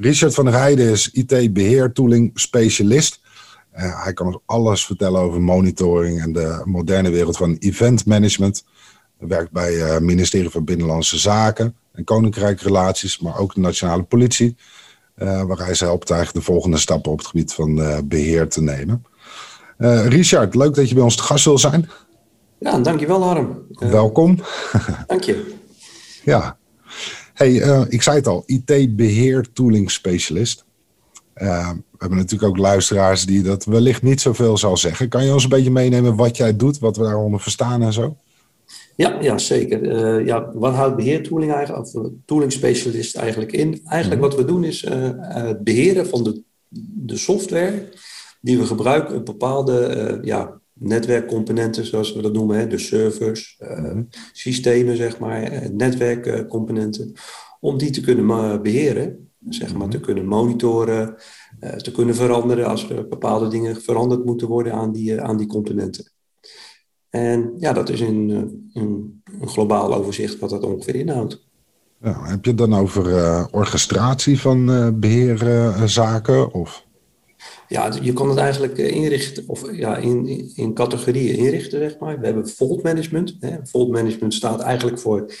Richard van der Heijden is IT-beheertooling specialist. Uh, hij kan ons alles vertellen over monitoring en de moderne wereld van event management. Hij werkt bij het uh, ministerie van Binnenlandse Zaken en Koninkrijkrelaties, maar ook de nationale politie. Uh, waar hij ze helpt eigenlijk de volgende stappen op het gebied van beheer te nemen. Richard, leuk dat je bij ons te gast wil zijn. Ja, dankjewel Harm. Welkom. Dank je. ja, Hey, uh, ik zei het al, IT-beheer tooling specialist. Uh, we hebben natuurlijk ook luisteraars die dat wellicht niet zoveel zal zeggen. Kan je ons een beetje meenemen wat jij doet, wat we daaronder verstaan en zo? Ja, ja zeker. Uh, ja, wat houdt beheertooling eigenlijk, of tooling specialist eigenlijk in? Eigenlijk wat we doen is het beheren van de, de software die we gebruiken op bepaalde ja, netwerkcomponenten, zoals we dat noemen, hè, de servers, uh, systemen, zeg maar, eh, netwerkcomponenten, om die te kunnen beheren, zeg maar, te mhm. kunnen monitoren, uh, te kunnen veranderen als er bepaalde dingen veranderd moeten worden aan die, aan die componenten. En ja, dat is een, een, een globaal overzicht wat dat ongeveer inhoudt. Ja, heb je het dan over orchestratie van beheerzaken? of? Ja, je kan het eigenlijk eh, inrichten, of ja, in, in categorieën inrichten, zeg maar. We hebben fault management. Hè. Fault management staat eigenlijk voor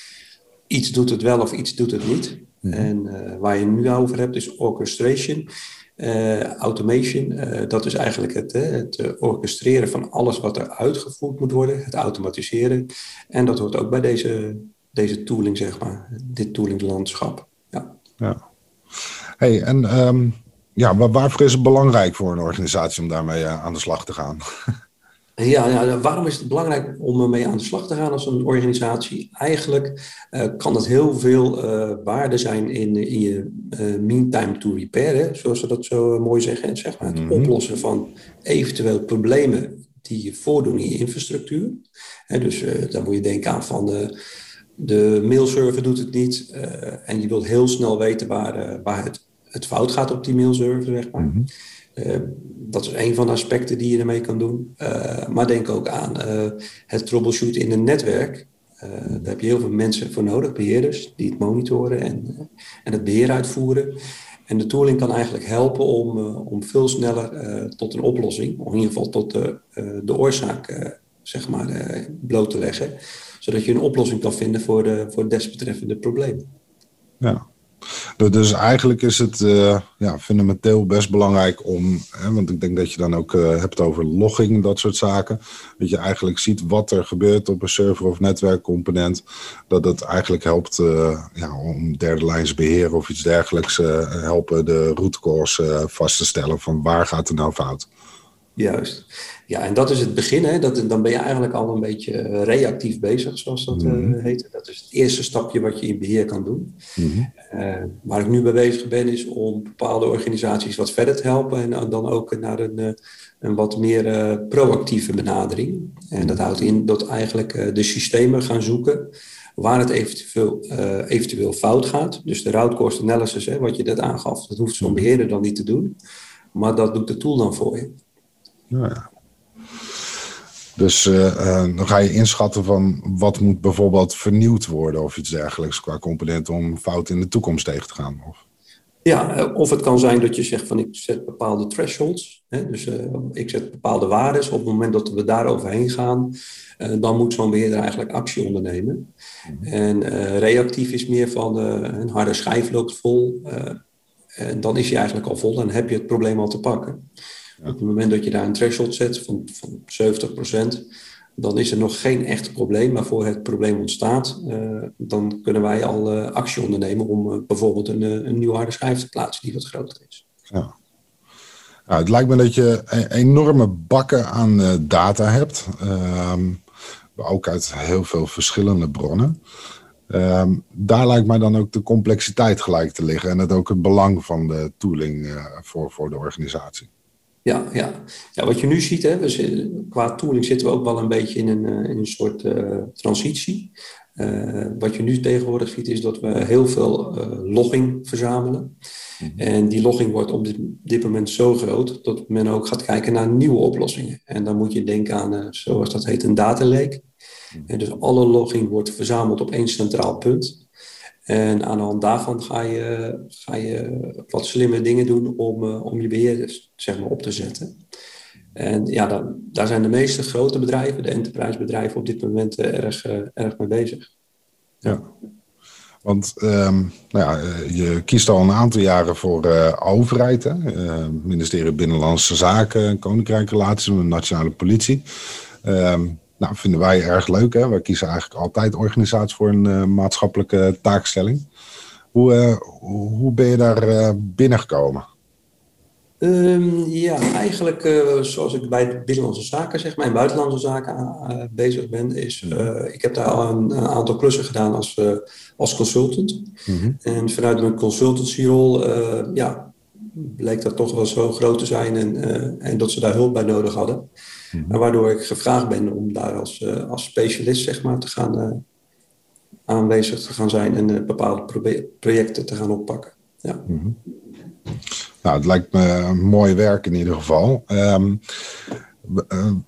iets doet het wel of iets doet het niet. Mhm. En uh, waar je nu over hebt is orchestration. Uh, automation, uh, dat is eigenlijk het, het orchestreren van alles wat er uitgevoerd moet worden, het automatiseren. En dat hoort ook bij deze, deze tooling, zeg maar, dit toolinglandschap. Ja. ja. Hey, en um, ja, maar waarvoor is het belangrijk voor een organisatie om daarmee uh, aan de slag te gaan? Ja, ja, waarom is het belangrijk om ermee aan de slag te gaan als een organisatie? Eigenlijk uh, kan dat heel veel uh, waarde zijn in, in je mean time to repair, hè, zoals ze dat zo mooi zeggen. Zeg maar, het mm -hmm. oplossen van eventueel problemen die je voordoen in je infrastructuur. Hè, dus dan moet je denken aan van de, de mailserver doet het niet en je wilt heel snel weten waar, waar het het fout gaat op die mailserver, zeg maar. Mhm. Eh, dat is een van de aspecten die je ermee kan doen. Uh, maar denk ook aan uh, het troubleshooten in een netwerk. daar heb je heel veel mensen voor nodig, beheerders, die het monitoren en, en het beheer uitvoeren. En de tooling kan eigenlijk helpen om, om veel sneller tot een oplossing, of in ieder geval tot de, de oorzaak zeg maar, bloot te leggen. Zodat je een oplossing kan vinden voor, de, voor het desbetreffende probleem. Ja, dus eigenlijk is het uh, ja, fundamenteel best belangrijk om, hè, want ik denk dat je dan ook uh, hebt over logging, dat soort zaken. Dat je eigenlijk ziet wat er gebeurt op een server of netwerkcomponent. Dat het eigenlijk helpt uh, ja, om derde lijns beheer of iets dergelijks helpen de root cause vast te stellen van waar gaat het nou fout. Juist. Ja, en dat is het begin. Hè? Dat, dan ben je eigenlijk al een beetje eh, reactief bezig, zoals dat mm heet. Dat is het eerste stapje wat je in beheer kan doen. Mm waar ik nu mee bezig ben, is om bepaalde organisaties wat verder te helpen. En dan ook naar een, een wat meer proactieve benadering. En dat houdt in dat eigenlijk de systemen gaan zoeken waar het eventueel, eventueel fout gaat. Dus de route cost analysis, hè, wat je net aangaf, dat hoeft zo'n beheerder dan niet te doen. Maar dat doet de tool dan voor je. Nou ja. Dus uh, dan ga je inschatten van wat moet bijvoorbeeld vernieuwd worden of iets dergelijks qua componenten om fouten in de toekomst tegen te gaan. Of... Ja, eh, of het kan zijn dat je zegt van ik zet bepaalde thresholds. Hè, dus uh, ik zet bepaalde waarden. Op het moment dat we daar overheen gaan, uh, dan moet zo'n beheerder eigenlijk actie ondernemen. Mm -hmm. En reactief is meer van een harde schijf loopt vol. en dan is hij eigenlijk al vol en heb je het probleem al te pakken. Op het moment dat je daar een threshold zet van, van 70%, dan is er nog geen echt probleem. Maar voor het probleem ontstaat, uh, dan kunnen wij al uh, actie ondernemen om uh, bijvoorbeeld een, een nieuwe harde schijf te plaatsen die wat groter is. Ja. Het lijkt me dat je e-, enorme bakken aan data hebt. Ehm, ook uit heel veel verschillende bronnen. Ehm, daar lijkt mij dan ook de complexiteit gelijk te liggen en het ook het belang van de tooling voor, voor de organisatie. Ja, ja. ja, wat je nu ziet, hè, we, qua tooling zitten we ook wel een beetje in een, in een soort transitie. Uh, wat je nu tegenwoordig ziet is dat we heel veel uh, logging verzamelen. Mhm. En die logging wordt op dit, dit, moment zo groot dat men ook gaat kijken naar nieuwe oplossingen. En dan moet je denken aan, zoals dat heet, een data lake. Mhm. En dus alle logging wordt verzameld op één centraal punt. En aan de hand daarvan ga je, ga je wat slimme dingen doen om, om je beheer zeg maar, op te zetten. En ja, daar, daar zijn de meeste grote bedrijven, de enterprise bedrijven, op dit moment eh, erg, eh, erg mee bezig. Ja, want um, nou ja, eh, je kiest al een aantal jaren voor uh, overheid, hè? Uh, ministerie Binnenlandse Zaken, Koninkrijkrelaties, Nationale Politie. Um, nou, vinden wij erg leuk. Hè? Wij kiezen eigenlijk altijd organisaties voor een uh, maatschappelijke taakstelling. Hoe, hoe ben je daar binnengekomen? Um, ja, eigenlijk uh, zoals ik bij Binnenlandse Zaken, zeg maar, en Buitenlandse Zaken uh, bezig ben, is uh, ik heb daar al een, een, aantal klussen gedaan als, als consultant. Mm -hmm. En vanuit mijn consultancyrol, ja, bleek dat toch wel zo groot te zijn en, en dat ze daar hulp bij nodig hadden. -hmm. Waardoor ik gevraagd ben om daar als, als specialist, zeg maar, te gaan aanwezig te gaan zijn en bepaalde projecten te gaan oppakken. Ja. Mm -hmm. Nou, het lijkt me mooi werk in ieder geval. Um,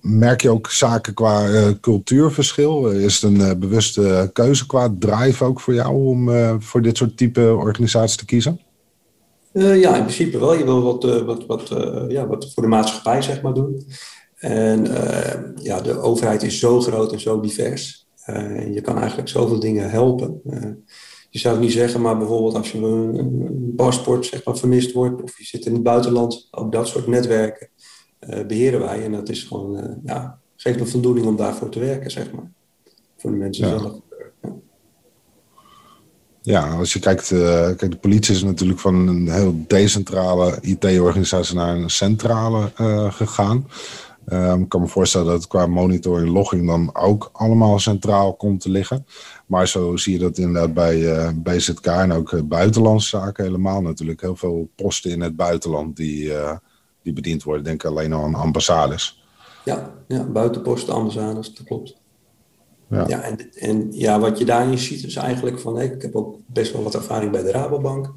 merk je ook zaken qua uh, cultuurverschil? Is het een uh, bewuste keuze qua drive ook voor jou om uh, voor dit soort type organisaties te kiezen? ja, in principe wel. Je wil wat, wat, wat, ja, wat voor de maatschappij zeg maar, doen. En ja, de overheid is zo groot en zo divers. je kan eigenlijk zoveel dingen helpen je zou het niet zeggen, maar bijvoorbeeld als je een, een paspoort zeg maar, vermist wordt of je zit in het buitenland, ook dat soort netwerken beheren wij. En dat is gewoon, ja, geeft een voldoening om daarvoor te werken, zeg maar. Voor de mensen ja. zelf. Ja. als je kijkt, uh, kijk, de politie is natuurlijk van een heel decentrale IT-organisatie naar een centrale gegaan. Um, ik kan me voorstellen dat het qua monitoring en logging dan ook allemaal centraal komt te liggen. Maar zo zie je dat inderdaad bij uh, eh, BZK en ook uh, buitenlandse zaken helemaal natuurlijk. Heel veel posten in het buitenland die, uh, die bediend worden. Denk alleen al aan ambassades. Ja, ja buitenposten, ambassades, dat klopt. Ja, ja en, en ja, wat je daarin ziet is eigenlijk van... Hey, ik heb ook best wel wat ervaring bij de Rabobank.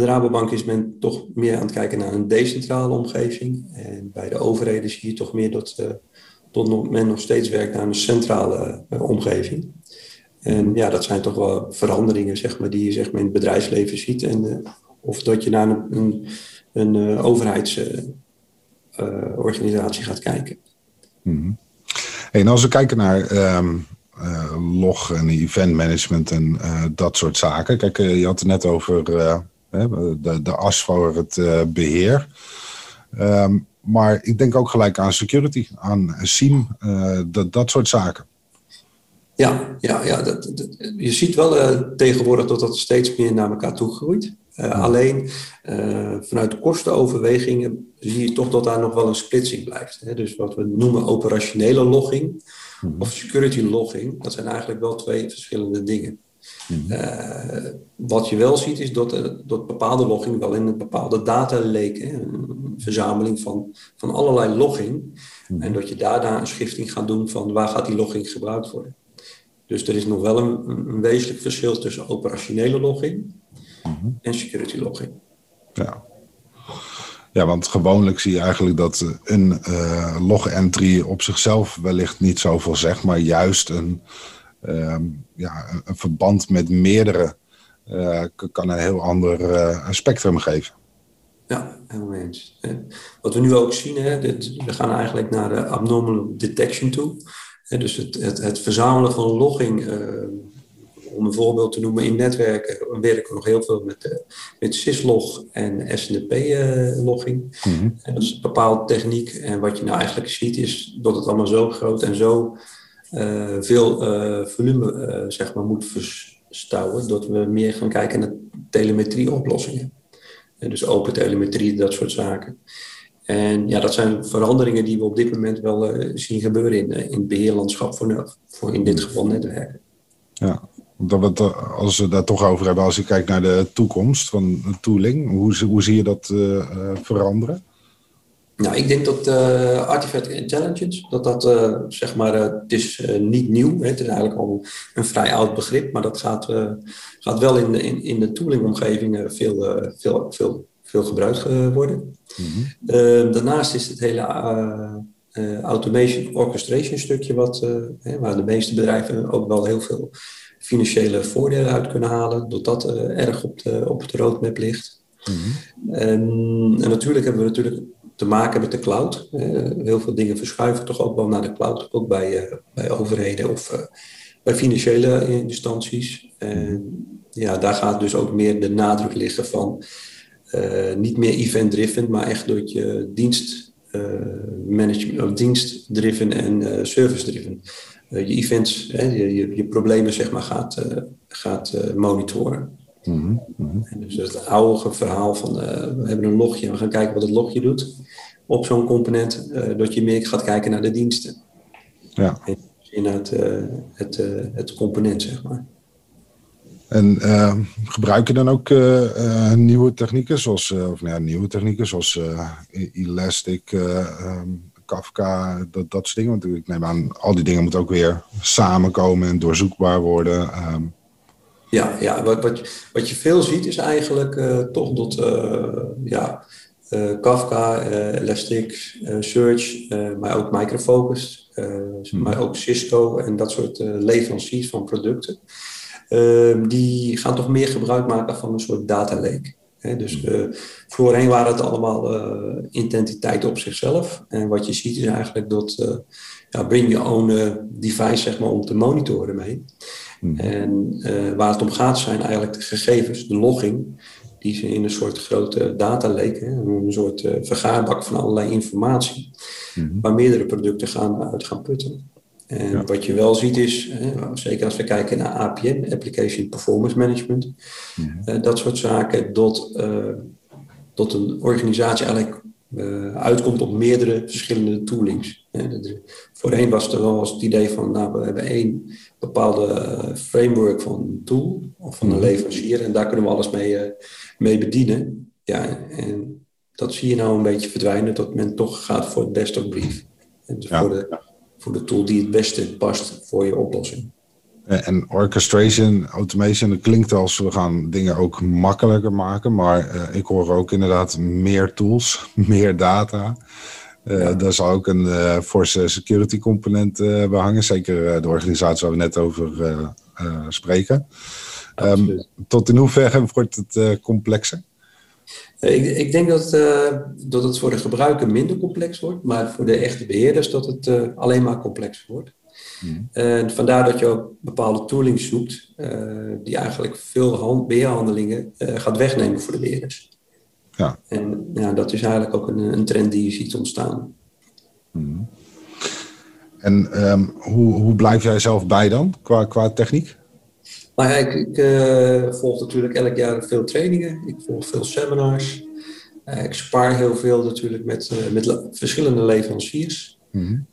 De Rabobank is men toch meer aan het kijken naar een decentrale omgeving. En bij de overheden zie je toch meer dat, dat men nog steeds werkt naar een centrale omgeving. En ja, dat zijn toch wel veranderingen zeg maar, die je zeg maar, in het bedrijfsleven ziet. En, uh, of dat je naar een, een, een overheidsorganisatie gaat kijken. Hey, en als we kijken naar um, log en event management en dat soort zaken. Kijk, je had het net over de, de as voor het beheer. Um, maar ik denk ook gelijk aan security, aan SIEM, dat, dat soort zaken. Ja, ja, ja dat, je ziet wel uh, tegenwoordig dat dat steeds meer naar elkaar toe groeit. Uh, alleen uh, vanuit kostenoverwegingen zie je toch dat daar nog wel een splitsing blijft. Hè? Dus wat we noemen operationele logging mm-hmm. of security logging, dat zijn eigenlijk wel twee verschillende dingen. Mm-hmm. wat je wel ziet is dat, dat bepaalde logging wel in een bepaalde data leken, een verzameling van, van allerlei logging. Mm-hmm. En dat je daarna een schifting gaat doen van waar gaat die logging gebruikt worden. Dus er is nog wel een, een wezenlijk verschil tussen operationele logging mhm. en security logging. Ja. Ja, want gewoonlijk zie je eigenlijk dat een uh, log entry op zichzelf wellicht niet zoveel zegt, maar juist een, ja, een verband met meerdere uh, kan een heel ander uh, spectrum geven. Ja, helemaal eens. Wat we nu ook zien, hè, dit, we gaan eigenlijk naar de abnormal detection toe dus het, het, het, verzamelen van logging, uh, om een voorbeeld te noemen, in netwerken werken we nog heel veel met, met syslog en SNP-logging. Mm Dat is een bepaalde techniek. En wat je nou eigenlijk ziet is dat het allemaal zo groot en zo uh, veel volume zeg maar, moet verstouwen, dat we meer gaan kijken naar telemetrie-oplossingen. dus open telemetrie, dat soort zaken. En ja, dat zijn veranderingen die we op dit moment wel zien gebeuren in, in het beheerlandschap voor, voor in dit geval netwerken. Ja. Dat we als we daar toch over hebben, als je kijkt naar de toekomst van tooling, hoe, hoe zie je dat veranderen? Nou, ik denk dat uh, artificial intelligence, dat dat uh, zeg maar, uh, het is niet nieuw. Hè, het is eigenlijk al een vrij oud begrip, maar dat gaat, gaat wel in de, in, in de toolingomgeving veel, veel, veel, veel gebruikt worden. Mm daarnaast is het hele automation orchestration stukje, wat, hè, waar de meeste bedrijven ook wel heel veel financiële voordelen uit kunnen halen, doordat dat erg op de, op de roadmap ligt. Mm en, en natuurlijk hebben we natuurlijk te maken met de cloud. heel veel dingen verschuiven toch ook wel naar de cloud, ook bij, uh, bij overheden of uh, bij financiële instanties. En ja, daar gaat dus ook meer de nadruk liggen van uh, niet meer event-driven, maar echt door je dienst management, of dienst-driven en service-driven. je events, je, je, je, problemen zeg maar gaat, gaat monitoren. Mm -hmm. dus het oude verhaal van uh, we hebben een logje en we gaan kijken wat het logje doet op zo'n component, uh, dat je meer gaat kijken naar de diensten. Ja. En naar het, uh, het, het component, zeg maar. En gebruik je dan ook nieuwe technieken, zoals, of nou ja, nieuwe technieken, zoals e- Elastic, um, Kafka, dat, dat soort dingen? Want ik neem aan, al die dingen moeten ook weer samenkomen en doorzoekbaar worden. Um, ja, ja wat, wat, wat je veel ziet is eigenlijk uh, toch dat uh, ja, uh, Kafka, Elastic, Search, maar ook Microfocus, hmm. maar ook Cisco en dat soort leveranciers van producten. Ehm, die gaan toch meer gebruik maken van een soort data lake. He, dus uh, voorheen waren het allemaal uh, identiteiten op zichzelf. En wat je ziet is eigenlijk dat uh, ja, bring your own device zeg maar, om te monitoren mee. Hmm. En uh, waar het om gaat zijn eigenlijk de gegevens, de logging, die ze in een soort grote data leken, een soort uh, vergaarbak van allerlei informatie, hmm. waar meerdere producten gaan, uit gaan putten. En wat je wel ziet is, zeker als we kijken naar APM, Application Performance Management, uh, dat soort zaken, dat, dat een organisatie eigenlijk uh, uitkomt op meerdere verschillende toolings. Voorheen was er wel eens het idee van, nou, we hebben één bepaalde framework van een tool of van een mhm. leverancier en daar kunnen we alles mee, uh, mee bedienen. Ja, en dat zie je nou een beetje verdwijnen, dat men toch gaat voor het best of brief. En dus voor, de, voor de tool die het beste past voor je oplossing. Eh, en orchestration, automation, dat klinkt als we gaan dingen ook makkelijker maken. Maar uh, ik hoor ook inderdaad meer tools, meer data. Uh, ja. Daar zal ook een uh, force security component bij hangen. Zeker de organisatie waar we net over spreken. Um, tot in hoeverre wordt het complexer? Ik, ik, denk dat, dat het voor de gebruiker minder complex wordt. Maar voor de echte beheerders dat het alleen maar complexer wordt. Hmm. En vandaar dat je ook bepaalde tooling zoekt, die eigenlijk veel beheerhandelingen gaat wegnemen voor de beheerders. Ja. En ja, dat is eigenlijk ook een, een trend die je ziet ontstaan. Hmm. En um, hoe, hoe blijf jij zelf bij dan, qua, qua techniek? Nou ja, ik, ik uh, volg natuurlijk elk jaar veel trainingen. Ik volg veel seminars. Uh, ik spaar heel veel natuurlijk met, uh, met verschillende leveranciers. Mm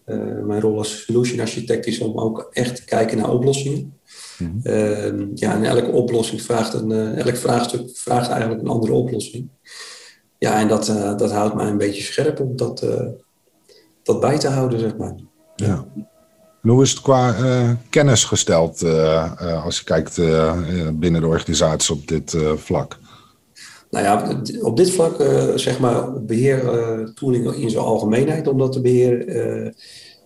mijn rol als solution architect is om ook echt te kijken naar oplossingen. Mm ja, en elke oplossing vraagt een, elk vraagstuk vraagt eigenlijk een andere oplossing. Ja, en dat, uh, dat houdt mij een beetje scherp om dat, dat bij te houden, zeg maar. Ja. En hoe is het qua uh, kennis gesteld als je kijkt binnen de organisatie op dit vlak? Nou ja, op dit vlak, zeg maar, beheer tooling in zijn algemeenheid, om dat te beheren,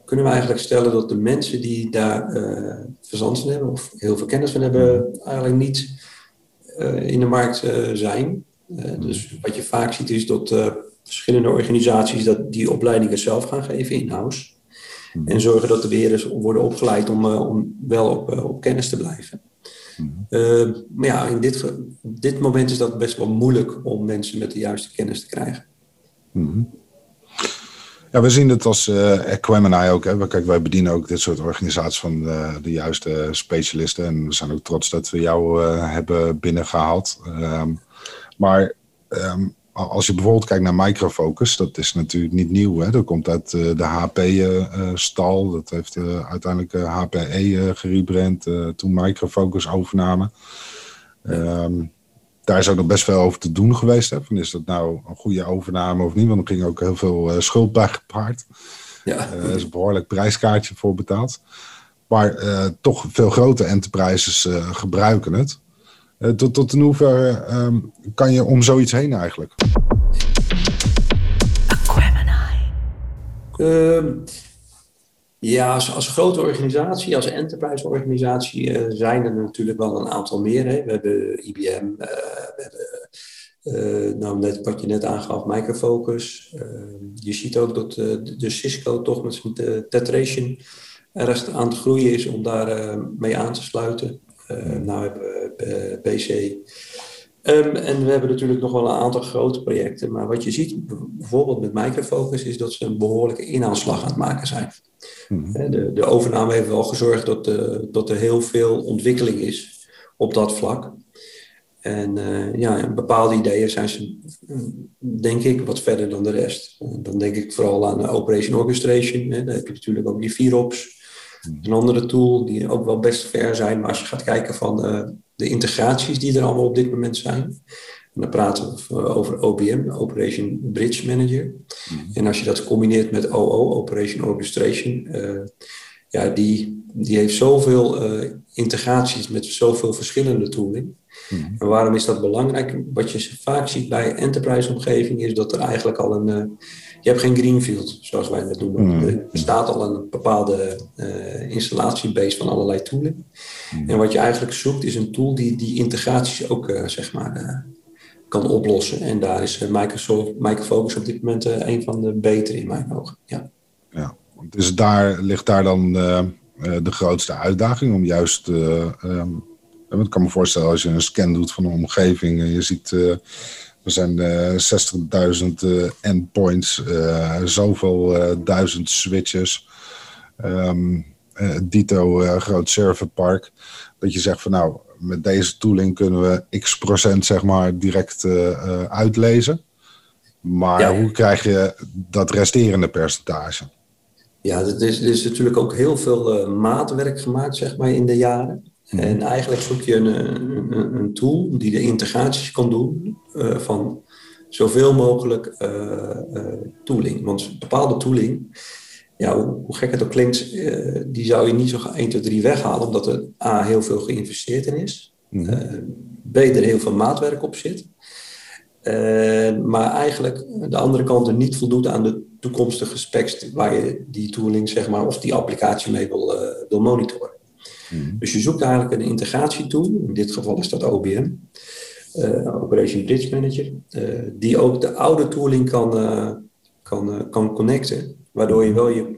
kunnen we eigenlijk stellen dat de mensen die daar verstand van hebben, of heel veel kennis van hebben, eigenlijk niet in de markt zijn. Eh, dus wat je vaak ziet is dat uh, verschillende organisaties dat die opleidingen zelf gaan geven in-house. Mhm. En zorgen dat de beheerders worden opgeleid om, uh, om wel op, op kennis te blijven. Mhm. maar ja, in dit, op dit moment is dat best wel moeilijk om mensen met de juiste kennis te krijgen. Mhm. Ja, we zien het als uh, Equem ook. Hè. Kijk, wij bedienen ook dit soort organisaties van de, de juiste specialisten. En we zijn ook trots dat we jou hebben binnengehaald. Um, maar um, als je bijvoorbeeld kijkt naar Microfocus, dat is natuurlijk niet nieuw. Hè? Dat komt uit de HP-stal. dat heeft uiteindelijk HPE gerebrand toen Microfocus overnamen. Ehm, daar is ook nog best veel over te doen geweest. Hè? Van is dat nou een goede overname of niet? Want er ging ook heel veel schuld bij gepaard. Ja. er is een behoorlijk prijskaartje voor betaald. Maar toch veel grote enterprises gebruiken het. Eh, tot, tot in hoeverre ehm, kan je om zoiets heen eigenlijk? Uh, ja, als, als grote organisatie, als enterprise-organisatie, uh, zijn er natuurlijk wel een aantal meer. Hè. We hebben IBM, uh, eh, we hebben, nou, net, wat je net aangaf, Microfocus. Ehm, je ziet ook dat de Cisco toch met zijn Tetration erg aan het groeien is om daar mee aan te sluiten. Nou hebben we PC. Um, en we hebben natuurlijk nog wel een aantal grote projecten. Maar wat je ziet bijvoorbeeld met Microfocus is dat ze een behoorlijke inaanslag aan het maken zijn. Mhm. De, de, overname heeft wel gezorgd dat, de, dat er heel veel ontwikkeling is op dat vlak. En uh, ja, bepaalde ideeën zijn ze, denk ik, wat verder dan de rest. Dan denk ik vooral aan Operation Orchestration. Hè. Daar heb je natuurlijk ook die VIROPS. Een andere tool die ook wel best ver zijn, maar als je gaat kijken van uh, de integraties die er allemaal op dit moment zijn. En dan praten we over OBM, Operation Bridge Manager. Mhm. En als je dat combineert met OO, Operation Orchestration, uh, ja, die, die heeft zoveel uh, integraties met zoveel verschillende tooling. Mhm. En waarom is dat belangrijk? Wat je vaak ziet bij enterprise-omgeving is dat er eigenlijk al een je hebt geen greenfield, zoals wij dat noemen. Mm. Er bestaat al een bepaalde uh, installatiebase van allerlei tooling. Mm. En wat je eigenlijk zoekt is een tool die die integraties ook uh, zeg maar, uh, kan oplossen. En daar is Microsoft, Microfocus op dit moment een van de betere in mijn ogen. Ja. Ja, dus daar ligt daar dan de grootste uitdaging om juist... Um, ik kan me voorstellen als je een scan doet van een omgeving en je ziet er zijn uh, 60.000 uh, endpoints, uh, zoveel duizend switches. Um, dito groot serverpark. Dat je zegt van nou, met deze tooling kunnen we x procent zeg maar direct uitlezen. Maar hoe krijg je dat resterende percentage? Ja, er is, er is natuurlijk ook heel veel maatwerk gemaakt zeg maar in de jaren. Mhm. En eigenlijk zoek je een, een, een, tool die de integraties kan doen uh, van zoveel mogelijk uh, uh, tooling. Want bepaalde tooling, ja, hoe, hoe gek het ook klinkt, die zou je niet zo 1, 2, 3 weghalen, omdat er A, heel veel geïnvesteerd in is, mm B, er heel veel maatwerk op zit. maar eigenlijk de andere kant er niet voldoet aan de toekomstige specs waar je die tooling, zeg maar, of die applicatie mee wil, wil monitoren. Mhm. Dus je zoekt eigenlijk een integratietool, in dit geval is dat OBM, uh, Operation Bridge Manager, uh, die ook de oude tooling kan, uh, kan, kan connecten, waardoor je wel je,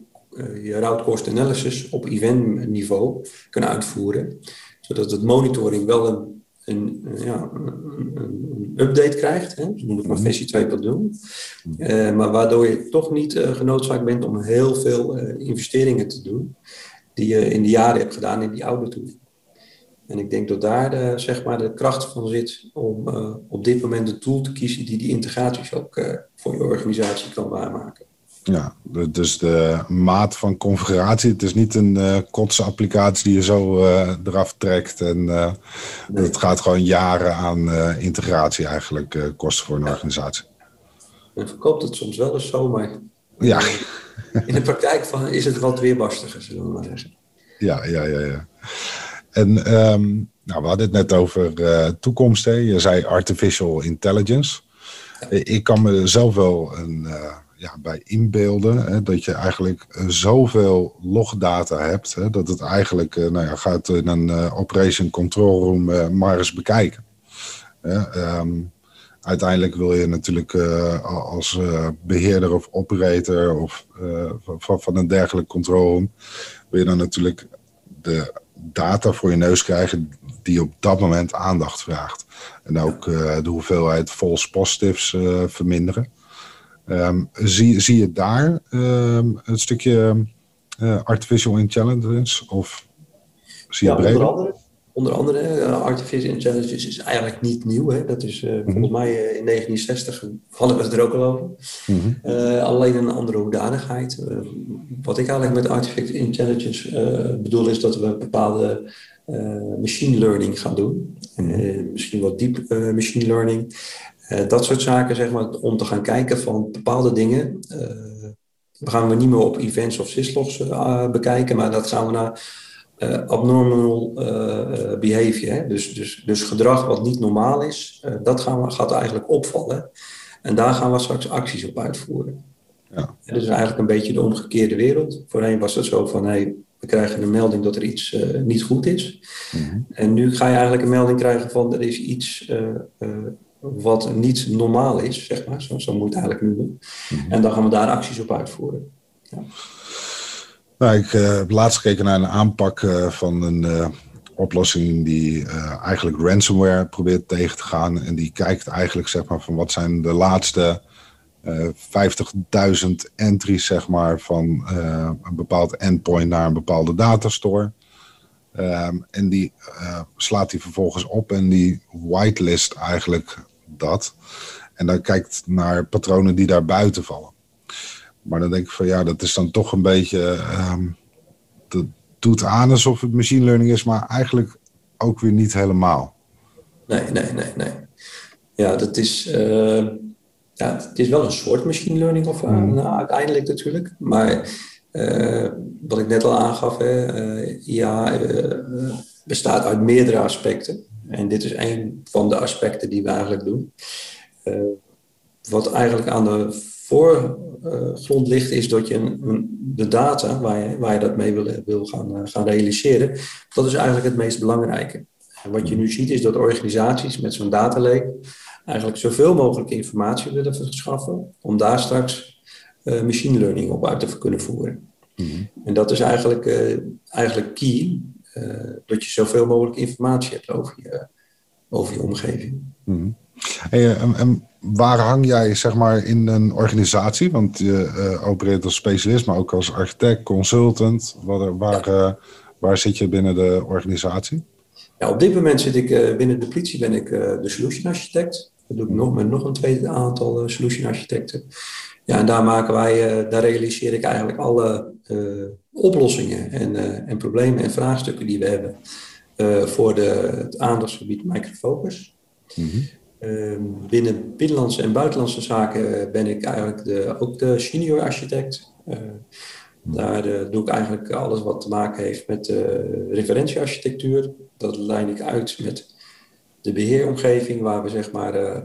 je route cost analysis op event niveau kan uitvoeren, zodat het monitoring wel een, een, ja, een, een update krijgt, hè? we noemen het maar mhm. versie 2.0, mhm. maar waardoor je toch niet genoodzaakt bent om heel veel investeringen te doen die je in de jaren hebt gedaan in die oude tooling. En ik denk dat daar de, zeg maar de kracht van zit om uh, op dit moment een tool te kiezen die die integraties ook uh, voor je organisatie kan waarmaken. Ja, dus de maat van configuratie. Het is niet een uh, kotse applicatie die je zo uh, eraf trekt. En uh, nee. gaat gewoon jaren aan integratie eigenlijk kosten voor een ja. organisatie. En verkoopt het soms wel eens zo, maar ja. In de praktijk van, is het wat weerbarstiger, zullen we maar zeggen. Ja, ja, ja. ja. En um, nou, we hadden het net over uh, toekomst. Hè? Je zei artificial intelligence. Ja. Ik kan me zelf wel een, uh, ja, bij inbeelden hè, dat je eigenlijk zoveel logdata hebt. Hè, dat het eigenlijk, uh, nou ja, gaat in een operation control room maar eens bekijken. Um, uiteindelijk wil je natuurlijk uh, als uh, beheerder of operator of uh, van, van een dergelijk controle, wil je dan natuurlijk de data voor je neus krijgen die op dat moment aandacht vraagt. En ook de hoeveelheid false positives verminderen. Um, zie, zie je daar um, een stukje artificial intelligence of zie je ja, breder? Onder andere, artificial intelligence is eigenlijk niet nieuw. Hè? Dat is mhm. volgens mij in 1960 hadden we het er ook al over. Mhm. alleen een andere hoedanigheid. wat ik eigenlijk met artificial intelligence bedoel is dat we bepaalde machine learning gaan doen. Mhm. misschien wat deep machine learning. dat soort zaken, zeg maar, om te gaan kijken van bepaalde dingen we gaan we niet meer op events of syslogs bekijken, maar dat gaan we naar uh, abnormal uh, behavior. Hè? Dus, dus, dus gedrag wat niet normaal is, dat gaan we, gaat eigenlijk opvallen. En daar gaan we straks acties op uitvoeren. Ja. dat is eigenlijk een beetje de omgekeerde wereld. Voorheen was het zo van, hey, we krijgen een melding dat er iets niet goed is. Mhm. En nu ga je eigenlijk een melding krijgen van, er is iets wat niet normaal is, zeg maar. Zo, zo moet het eigenlijk noemen. Mm En dan gaan we daar acties op uitvoeren. Ja. Nou, ik uh, heb laatst gekeken naar een aanpak uh, van een uh, oplossing die eigenlijk ransomware probeert tegen te gaan. En die kijkt eigenlijk zeg maar, van wat zijn de laatste 50.000 entries zeg maar, van een bepaald endpoint naar een bepaalde datastore. Um, en die slaat die vervolgens op en die whitelist eigenlijk dat. En dan kijkt naar patronen die daar buiten vallen. Maar dan denk ik van ja, dat is dan toch een beetje. Um, dat doet aan alsof het machine learning is, maar eigenlijk ook weer niet helemaal. Nee, nee, nee, nee. Ja, dat is. Uh, ja, het is wel een soort machine learning, of mm. nou, uiteindelijk natuurlijk. Maar uh, wat ik net al aangaf, hè, ja, bestaat uit meerdere aspecten. En dit is een van de aspecten die we eigenlijk doen. Wat eigenlijk aan de voorgrond ligt, is dat je een, de data waar je, waar je dat mee wil, wil gaan, uh, gaan realiseren, dat is eigenlijk het meest belangrijke. En wat je nu ziet is dat organisaties met zo'n data eigenlijk zoveel mogelijk informatie willen verschaffen, om daar straks uh, machine learning op uit te kunnen voeren. Mm En dat is eigenlijk, eigenlijk key eh, dat je zoveel mogelijk informatie hebt over je, over je omgeving. Mhm. Hey, en, en, waar hang jij zeg maar, in een organisatie? Want je uh, opereert als specialist, maar ook als architect, consultant. Waar, waar, uh, waar zit je binnen de organisatie? Ja, op dit moment zit ik binnen de politie ben ik de solution architect. Dat doe ik nog met nog een tweede aantal solution architecten. Ja, en daar maken wij, daar realiseer ik eigenlijk alle oplossingen en, en problemen en vraagstukken die we hebben voor de, het aandachtsgebied microfocus. Mm -hmm. Binnen binnenlandse en buitenlandse zaken ben ik eigenlijk de, ook de senior architect. Uh, daar doe ik eigenlijk alles wat te maken heeft met referentiearchitectuur. Dat lijn ik uit met de beheeromgeving, waar we zeg maar,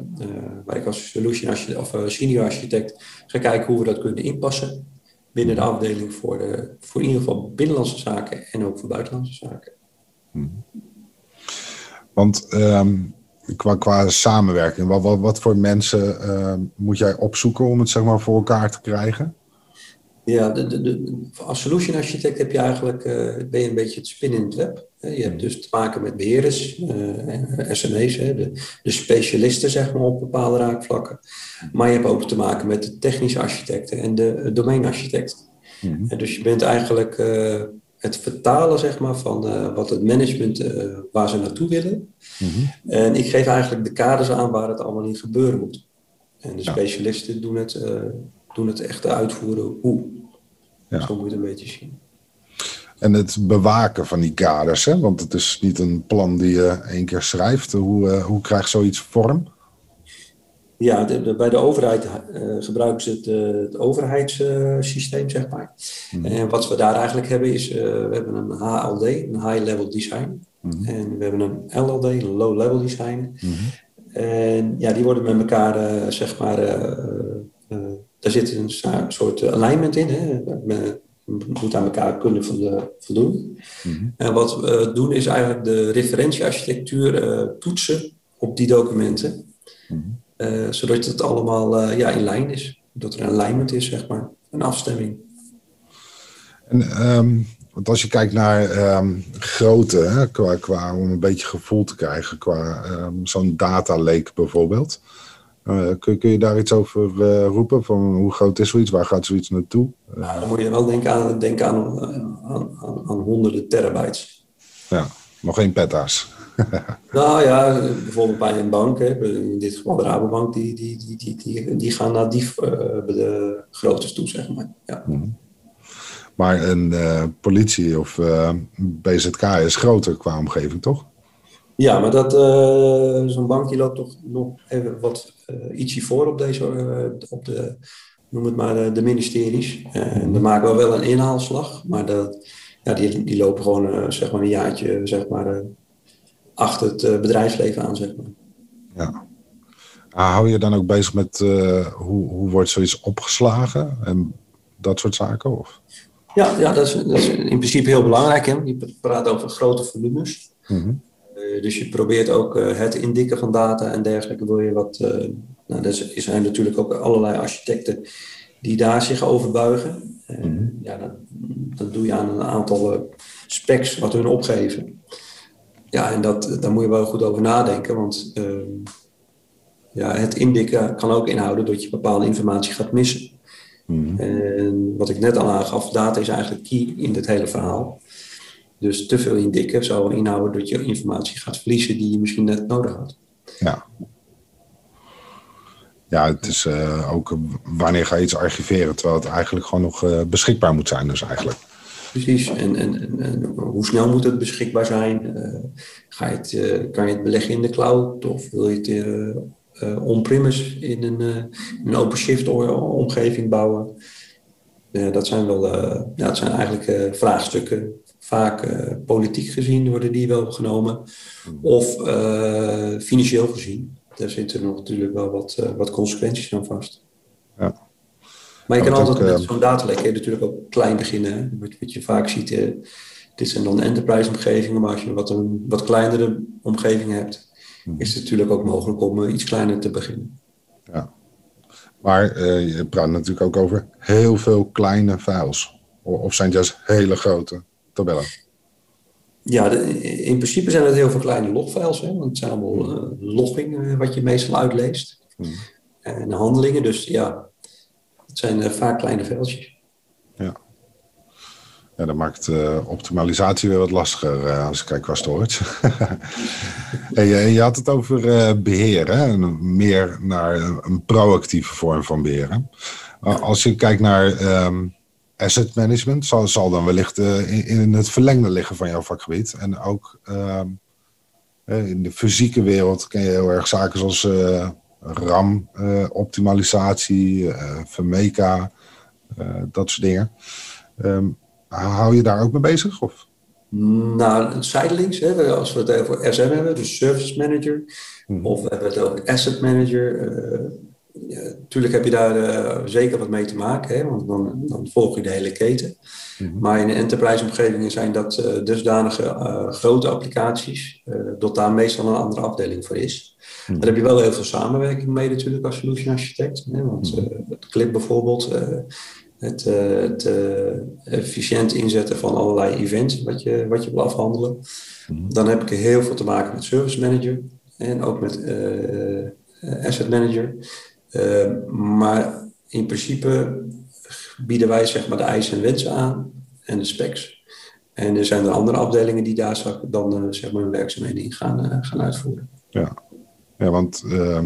waar ik als solution of senior architect ga kijken hoe we dat kunnen inpassen binnen de afdeling voor, de, voor in ieder geval binnenlandse zaken en ook voor buitenlandse zaken. Hmm. Want ehm, qua, qua samenwerking, wat, wat, wat voor mensen uh, moet jij opzoeken om het zeg maar, voor elkaar te krijgen? Ja, de, de, de, als solution architect heb je eigenlijk, uh, ben je een beetje het spin in het web. Je hebt dus te maken met beheerders, uh, SME's, de, de specialisten zeg maar, op bepaalde raakvlakken. Maar je hebt ook te maken met de technische architecten en de domeinarchitecten. Mm -hmm. Dus je bent eigenlijk het vertalen zeg maar, van uh, wat het management, uh, waar ze naartoe willen. Mm -hmm. En ik geef eigenlijk de kaders aan waar het allemaal in gebeuren moet. En de specialisten doen het doen het echt uitvoeren hoe. Ja. Zo moet je het een beetje zien. En het bewaken van die kaders, hè? want het is niet een plan die je één keer schrijft. Hoe, hoe krijgt zoiets vorm? Ja, de, bij de overheid uh, gebruiken ze het, uh, het overheidssysteem, zeg maar. Mm. En wat we daar eigenlijk hebben is, we hebben een HLD, een High Level Design. Mm. En we hebben een LLD, een Low Level Design. Mm. En ja, die worden met elkaar, zeg maar, daar zit een soort alignment in. Hè. We moeten aan elkaar kunnen voldoen. En wat we doen is eigenlijk de referentiearchitectuur toetsen op die documenten. Mm zodat het allemaal uh, ja, in lijn is. Dat er een alignment is, zeg maar. Een afstemming. En, um, want als je kijkt naar um, grootte, hè, qua, qua, om een beetje gevoel te krijgen, qua um, zo'n data lake bijvoorbeeld. Uh, kun, kun, je daar iets over uh, roepen? Van hoe groot is zoiets? Waar gaat zoiets naartoe? Nou, dan moet je wel denken aan, denken aan, aan, aan, aan honderden terabytes. Ja. Nog geen peta's. nou ja, bijvoorbeeld bij een bank, hè, in dit geval de Rabobank, die, die, die, die, die, die gaan naar die uh, de groottes toe, zeg maar. Ja. Mhm. Maar een uh, politie of uh, BZK is groter qua omgeving, toch? Ja, maar dat, zo'n bank die loopt toch nog even wat ietsje voor op deze, op de, noem het maar, de ministeries. En dan maken we wel een inhaalslag, maar dat, ja, die, die lopen gewoon zeg maar een jaartje zeg maar, achter het eh, bedrijfsleven aan, zeg maar. Ja. Ah, hou je dan ook bezig met uh, hoe, hoe wordt zoiets opgeslagen en dat soort zaken? Of? Ja, ja dat, is, dat is in principe heel belangrijk. Hè? Je praat over grote volumes. Mm -hmm. uh, dus je probeert ook uh, het indikken van data en dergelijke. Wil je wat, nou, er zijn natuurlijk ook allerlei architecten die daar zich over buigen. Mm -hmm. ja, dat, dat, doe je aan een aantal specs wat hun opgeven. Ja, en dat, daar moet je wel goed over nadenken, want ehm, ja, het indikken kan ook inhouden dat je bepaalde informatie gaat missen. Mhm. En wat ik net al aangaf, data is eigenlijk key in dit hele verhaal. Dus te veel indikken zou inhouden dat je informatie gaat verliezen die je misschien net nodig had. Ja. Ja, het is uh, ook wanneer ga je iets archiveren, terwijl het eigenlijk gewoon nog uh, beschikbaar moet zijn, dus eigenlijk. Precies. En, en, en, hoe snel moet het beschikbaar zijn? Uh, ga je het, uh, kan je het beleggen in de cloud of wil je het uh, on-premise in een, een OpenShift-omgeving bouwen? dat zijn wel, ja, dat zijn eigenlijk vraagstukken. Vaak politiek gezien worden die wel genomen, of financieel gezien. Daar zitten nog natuurlijk wel wat, wat consequenties aan vast. Ja. Maar je kan altijd met eh, zo'n datalek natuurlijk ook klein beginnen. Wat, wat, je vaak ziet, eh, dit zijn dan enterprise omgevingen, maar als je wat een wat kleinere omgeving hebt, hmm. is het natuurlijk ook mogelijk om eh, iets kleiner te beginnen. Ja. Maar je praat natuurlijk ook over heel veel kleine files. Of zijn het juist hele grote tabellen? Ja, in principe zijn het heel veel kleine logfiles. Hè, want het zijn allemaal uh, logging wat je meestal uitleest. Hmm. En handelingen. Dus ja, het zijn eh, vaak kleine veldjes. Ja. Ja, dat maakt uh, optimalisatie weer wat lastiger uh, als ik kijk qua storage. hey, je had het over beheren, meer naar een proactieve vorm van beheren. als je kijkt naar um, asset management, zal, zal dan wellicht in, in, het verlengde liggen van jouw vakgebied. En ook um, in de fysieke wereld ken je heel erg zaken zoals uh, Vermeca, dat soort dingen. Um, hou je daar ook mee bezig? Of? Nou, zijdelings, hè, als we het over SM hebben, dus Service Manager, hmm. of we hebben het over Asset Manager. Ja, natuurlijk heb je daar uh, zeker wat mee te maken, hè, want dan, dan volg je de hele keten. Hmm. Maar in de enterprise-omgevingen zijn dat uh, dusdanige grote applicaties, dat daar meestal een andere afdeling voor is. Hmm. Daar heb je wel heel veel samenwerking mee natuurlijk als solution architect. Hè? Want hmm. uh, het clip bijvoorbeeld, uh, het, uh, het efficiënt inzetten van allerlei events wat je, wat je wil afhandelen. Hmm. Dan heb ik heel veel te maken met service manager en ook met asset manager. maar in principe bieden wij zeg maar de eisen en wensen aan en de specs. En er zijn er andere afdelingen die daar dan zeg maar hun werkzaamheden in gaan, gaan uitvoeren. Ja, ja, want uh,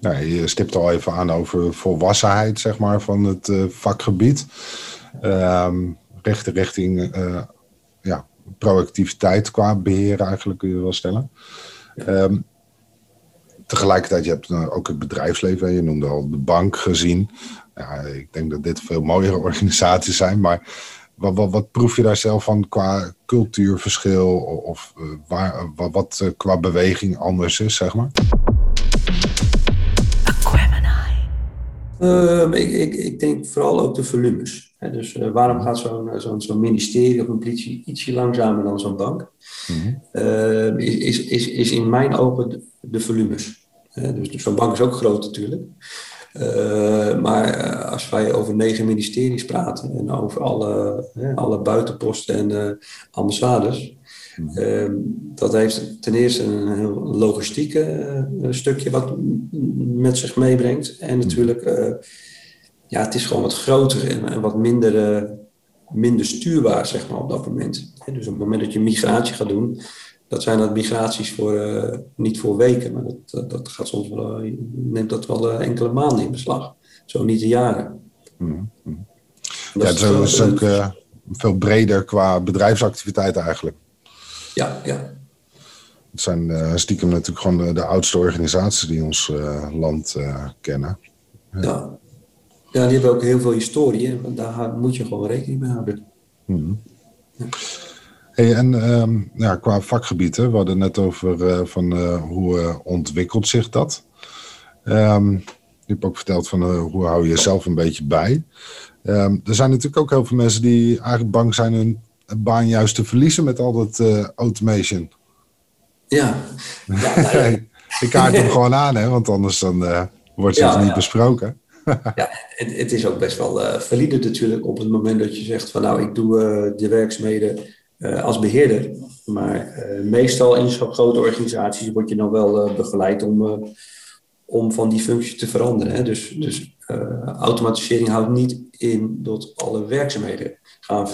nou, je stipt al even aan over volwassenheid zeg maar, van het uh, vakgebied. Um, richting, richting uh, ja, proactiviteit qua beheer eigenlijk kun je wel stellen. Um, tegelijkertijd, je hebt ook het bedrijfsleven. Je noemde al de bank gezien. Ja, ik denk dat dit veel mooiere organisaties zijn. Maar wat, wat, wat proef je daar zelf van qua cultuurverschil? Of uh, waar, wat qua beweging anders is, zeg maar? Uh, ik, ik, ik, denk vooral ook de volumes. dus uh, waarom gaat zo'n zo'n zo'n ministerie of een politie ietsje langzamer dan zo'n bank? Mm -hmm. is, is, is in mijn ogen de, de volumes. dus, dus zo'n bank is ook groot natuurlijk. Maar als wij over negen ministeries praten en over alle, alle buitenposten en ambassades, Ehm, dat heeft ten eerste een heel logistiek uh, stukje wat met zich meebrengt. En hmm. natuurlijk, uh, ja, het is gewoon wat groter en, en wat minder, uh, minder stuurbaar, zeg maar, op dat moment. dus op het moment dat je migratie gaat doen, dat zijn dat migraties voor, niet voor weken, maar dat, dat gaat soms wel, neemt dat wel enkele maanden in beslag. Zo niet de jaren. Mm -hmm. Ja, het is ook veel breder qua bedrijfsactiviteit eigenlijk. Ja, ja. Het zijn uh, stiekem natuurlijk gewoon de, de, oudste organisaties die ons uh, land uh, kennen. Ja. ja. Ja. die hebben ook heel veel historie en daar moet je gewoon rekening mee houden. Hmm. Ja. Hey, en um, ja, qua vakgebieden, we hadden net over van hoe ontwikkelt zich dat. Um, je hebt ook verteld van hoe hou je jezelf een beetje bij. Um, er zijn natuurlijk ook heel veel mensen die eigenlijk bang zijn hun baan juist te verliezen met al dat automation. Ja. ja nou, ik kaart hem gewoon aan, hè, want anders dan, uh, wordt het ja, niet besproken. ja, het, het, is ook best wel uh, valide natuurlijk op het moment dat je zegt van nou, ik doe uh, de werkzaamheden als beheerder. Maar meestal in zo'n grote organisaties word je dan wel begeleid om, om van die functie te veranderen. Hè. Dus, dus automatisering houdt niet in dat alle werkzaamheden gaan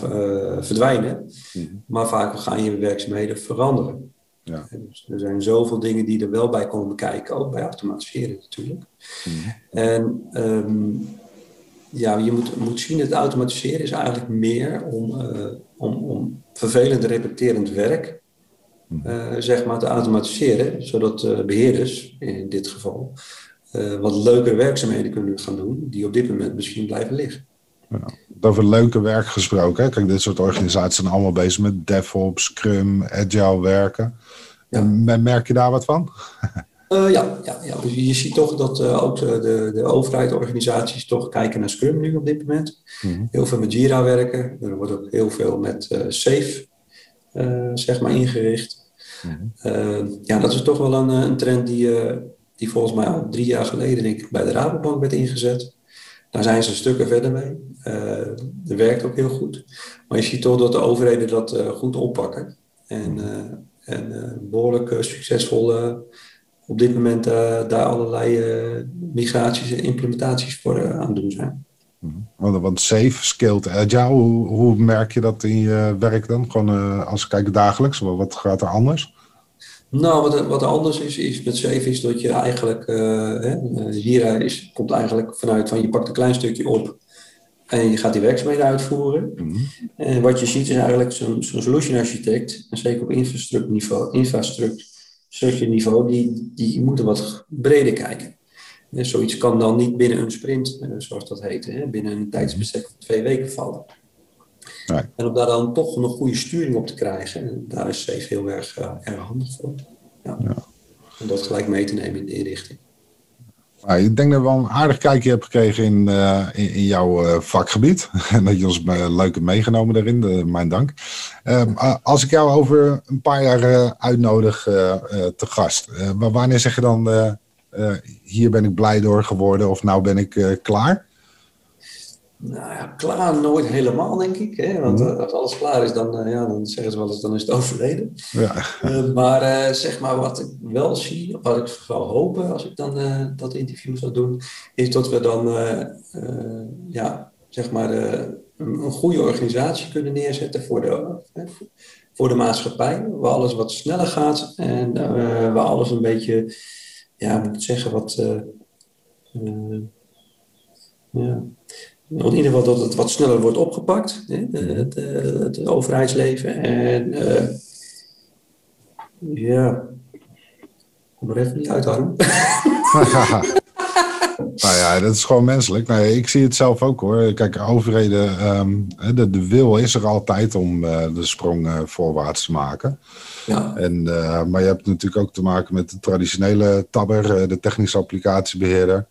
verdwijnen, mm -hmm. maar vaak gaan je werkzaamheden veranderen. Ja. Dus er zijn zoveel dingen die er wel bij komen kijken, ook bij automatiseren natuurlijk. Mhm. En um, ja, je moet, moet zien dat automatiseren is eigenlijk meer om, uh, om, om vervelend repeterend werk zeg maar te automatiseren, zodat uh, beheerders in dit geval wat leukere werkzaamheden kunnen gaan doen, die op dit moment misschien blijven liggen. Ja. Over leuke werk gesproken. Hè? Kijk, dit soort organisaties zijn allemaal bezig met DevOps, Scrum, Agile werken. Ja. Merk je daar wat van? Uh, ja, ja, ja, dus je ziet toch dat uh, ook de, de overheid, organisaties toch kijken naar Scrum nu op dit moment. Mm Heel veel met Jira werken. Er wordt ook heel veel met uh, Safe zeg maar ingericht. Mm ja, dat is toch wel een, een trend die, die volgens mij al drie jaar geleden denk ik, bij de Rabobank werd ingezet. Daar zijn ze stukken verder mee. dat werkt ook heel goed. Maar je ziet toch dat de overheden dat goed oppakken. En mhm. En behoorlijk succesvol op dit moment daar allerlei migraties en implementaties voor aan het doen zijn. Mhm. Want, want safe, skilled, agile, hoe, hoe, merk je dat in je werk dan? Gewoon als we kijken dagelijks, wat gaat er anders? Nou, wat, wat anders is, is met safe is dat je eigenlijk, hier is, komt eigenlijk vanuit van je pakt een klein stukje op en je gaat die werkzaamheden uitvoeren. Mhm. En wat je ziet is eigenlijk zo'n zo solution architect, en zeker op infrastructuurniveau, infrastructuurniveau die, die moeten wat breder kijken. Zoiets kan dan niet binnen een sprint, eh, zoals dat heet, hè, binnen een tijdsbestek van twee weken vallen. Nee. En om daar dan toch een goede sturing op te krijgen, daar is Safe heel erg, uh, erg handig voor. Ja. ja. Om dat gelijk mee te nemen in de inrichting. Nou, ik denk dat we wel een aardig kijkje hebben gekregen in, uh, in, in, jouw vakgebied. En dat je ons leuk hebt meegenomen daarin. mijn dank. Ehm, als ik jou over een paar jaar uitnodig te gast. wanneer zeg je dan, hier ben ik blij door geworden of nou ben ik klaar? Nou ja, klaar nooit helemaal, denk ik. Hè? Want mhm. als alles klaar is, dan, ja, dan zeggen ze wel eens, dan is het overleden. Ja. Uh, maar uh, zeg maar, wat ik wel zie, wat ik zou hopen als ik dan uh, dat interview zou doen, is dat we dan, ja, zeg maar, een, een, goede organisatie kunnen neerzetten voor de, voor de maatschappij. Waar alles wat sneller gaat en waar alles een beetje, ja, moet ik zeggen, wat... ja, in ieder geval dat het wat sneller wordt opgepakt, hè, het, het, overheidsleven. En uh, ja, kom er even niet uit, Harm. nou ja, dat is gewoon menselijk. Nee, ik zie het zelf ook hoor. Kijk, overheden, um, de, de wil is er altijd om uh, de sprong uh, voorwaarts te maken. Ja. En, uh, maar je hebt natuurlijk ook te maken met de traditionele tabber, de technische applicatiebeheerder.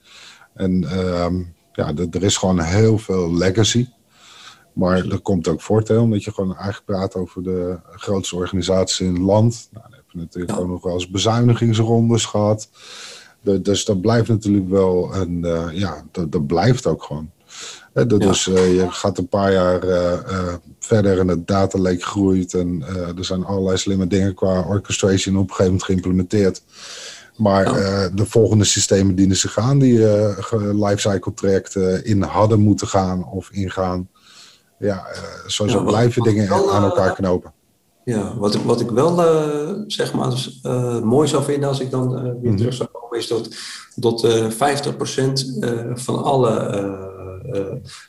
En um, ja, er is gewoon heel veel legacy. Maar er komt ook voordeel, omdat je gewoon eigenlijk praat over de grootste organisaties in het land. Nou, dan heb je natuurlijk ja. ook nog wel eens bezuinigingsrondes gehad. dus dat blijft natuurlijk wel een, uh, ja, dat, dat, blijft ook gewoon. He, dat Dus uh, je gaat een paar jaar uh, verder en het data lake groeit. En er zijn allerlei slimme dingen qua orchestration op een gegeven moment geïmplementeerd. Maar de volgende systemen dienen zich aan die lifecycle trajecten in hadden moeten gaan of ingaan. Ja, zo, zo blijven dingen aan elkaar knopen. Ja, wat ik, wat ik wel zeg maar mooi zou vinden als ik dan weer mhm. terug zou komen, is dat, dat 50% van alle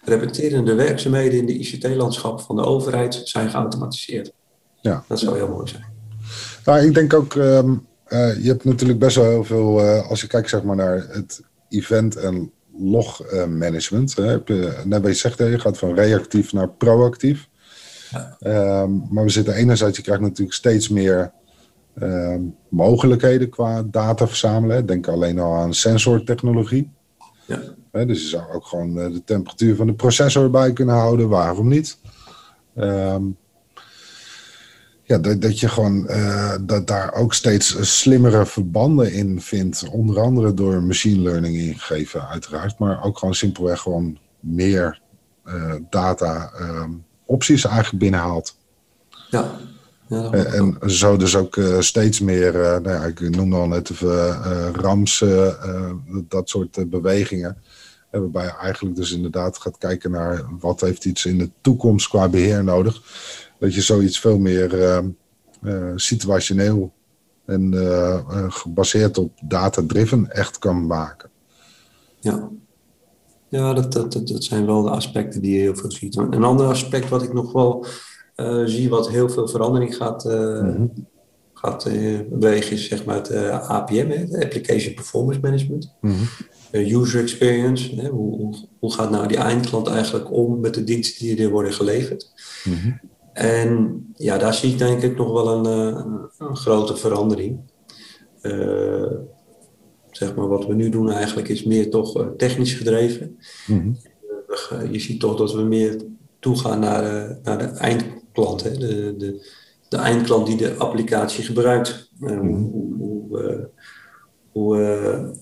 repeterende werkzaamheden in de ICT-landschap van de overheid zijn geautomatiseerd. Ja. Dat zou heel mooi zijn. Nou, ik denk ook, ehm, je hebt natuurlijk best wel heel veel, als je kijkt zeg maar, naar het event- en logmanagement. Uh, net wat je zegt, je gaat van reactief naar proactief. Ja. Ehm, maar we zitten enerzijds, je krijgt natuurlijk steeds meer ehm, mogelijkheden qua data verzamelen. Denk alleen al aan sensortechnologie. Ja. Dus je zou ook gewoon eh, de temperatuur van de processor bij kunnen houden. Waarom niet? Um, ja, dat, dat je gewoon uh, dat daar ook steeds slimmere verbanden in vindt. Onder andere door machine learning ingegeven, uiteraard. Maar ook gewoon simpelweg gewoon meer uh, data uh, opties eigenlijk binnenhaalt. Ja. ja en zo dus ook uh, steeds meer, nou ja, ik noemde al net even RAMS, dat soort bewegingen. Waarbij je eigenlijk dus inderdaad gaat kijken naar wat heeft iets in de toekomst qua beheer nodig dat je zoiets veel meer uh, uh, situationeel en uh, gebaseerd op data-driven echt kan maken. Ja, ja dat, dat, dat, zijn wel de aspecten die je heel veel ziet. Een ander aspect wat ik nog wel zie, wat heel veel verandering gaat, mm gaat bewegen, is zeg maar het APM, het Application Performance Management. Mm user experience. Hè? Hoe, hoe, gaat nou die eindklant eigenlijk om met de diensten die er worden geleverd? Mm en ja, daar zie ik denk ik nog wel een, eh, een grote verandering. Uh, zeg maar, wat we nu doen eigenlijk is meer toch eh, technisch gedreven. Mhm. je ziet toch dat we meer toegaan naar, naar de eindklant. Hè? De, de, de eindklant die de applicatie gebruikt. Mm hoe, hoe,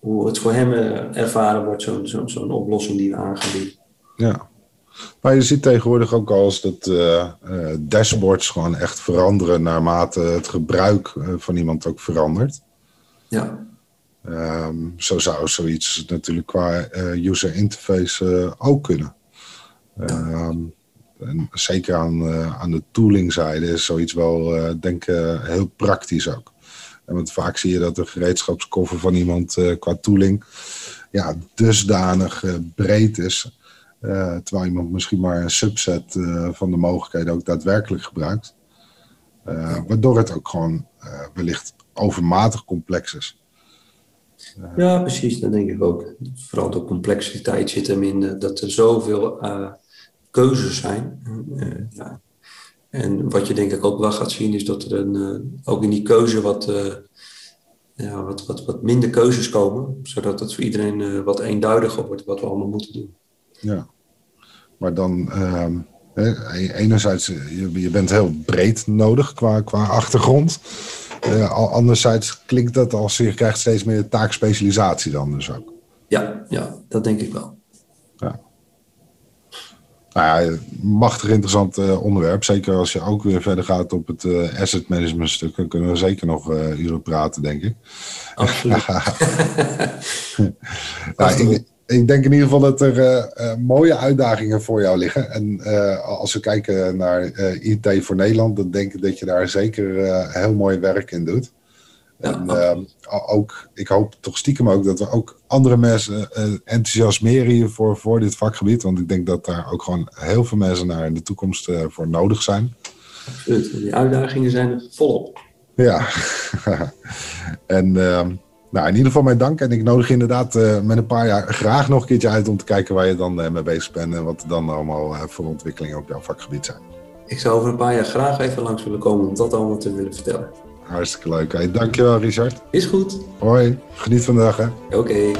hoe, het voor hem ervaren wordt, zo'n zo, zo'n oplossing die we aangaan Ja. Maar je ziet tegenwoordig ook al eens dat dashboards gewoon echt veranderen naarmate het gebruik eh, van iemand ook verandert. Ja. Um, zo zou zoiets natuurlijk qua user interface ook kunnen. Um, en zeker aan, aan de toolingzijde is zoiets wel, denk ik, heel praktisch ook. Want vaak zie je dat de gereedschapskoffer van iemand qua tooling ja, dusdanig breed is terwijl iemand misschien maar een subset van de mogelijkheden ook daadwerkelijk gebruikt. Waardoor het ook gewoon wellicht overmatig complex is. ja, precies, dat denk ik ook. Vooral de complexiteit zit hem in dat er zoveel keuzes zijn. ja. En wat je denk ik ook wel gaat zien is dat er een, ook in die keuze wat, ja, wat, wat, wat minder keuzes komen. Zodat het voor iedereen wat eenduidiger wordt wat we allemaal moeten doen. Ja. Maar dan, ehm, enerzijds, je, je, bent heel breed nodig qua, qua achtergrond. Uh, anderzijds klinkt dat als je krijgt steeds meer taakspecialisatie dan dus ook. Ja, ja dat denk ik wel. Nou ja, machtig interessant uh, onderwerp. Zeker als je ook weer verder gaat op het uh, asset management stuk. Dan kunnen we zeker nog uh, uren praten, denk ik. Absoluut. nou, ik denk in ieder geval dat er mooie uitdagingen voor jou liggen. En als we kijken naar IT voor Nederland, dan denk ik dat je daar zeker heel mooi werk in doet. En ehm, ook, ik hoop toch stiekem ook dat we ook andere mensen enthousiasmeren hiervoor voor dit vakgebied. Want ik denk dat daar ook gewoon heel veel mensen naar in de toekomst voor nodig zijn. Absoluut, die uitdagingen zijn er volop. Ja, en ehm, nou, in ieder geval mijn dank. En ik nodig je inderdaad met een paar jaar graag nog een keertje uit om te kijken waar je dan mee bezig bent en wat er dan allemaal voor ontwikkelingen op jouw vakgebied zijn. Ik zou over een paar jaar graag even langs willen komen om dat allemaal te willen vertellen. Hartstikke leuk. Hey, dankjewel, Richard. Is goed. Hoi. Geniet van de dag, hè. Oké.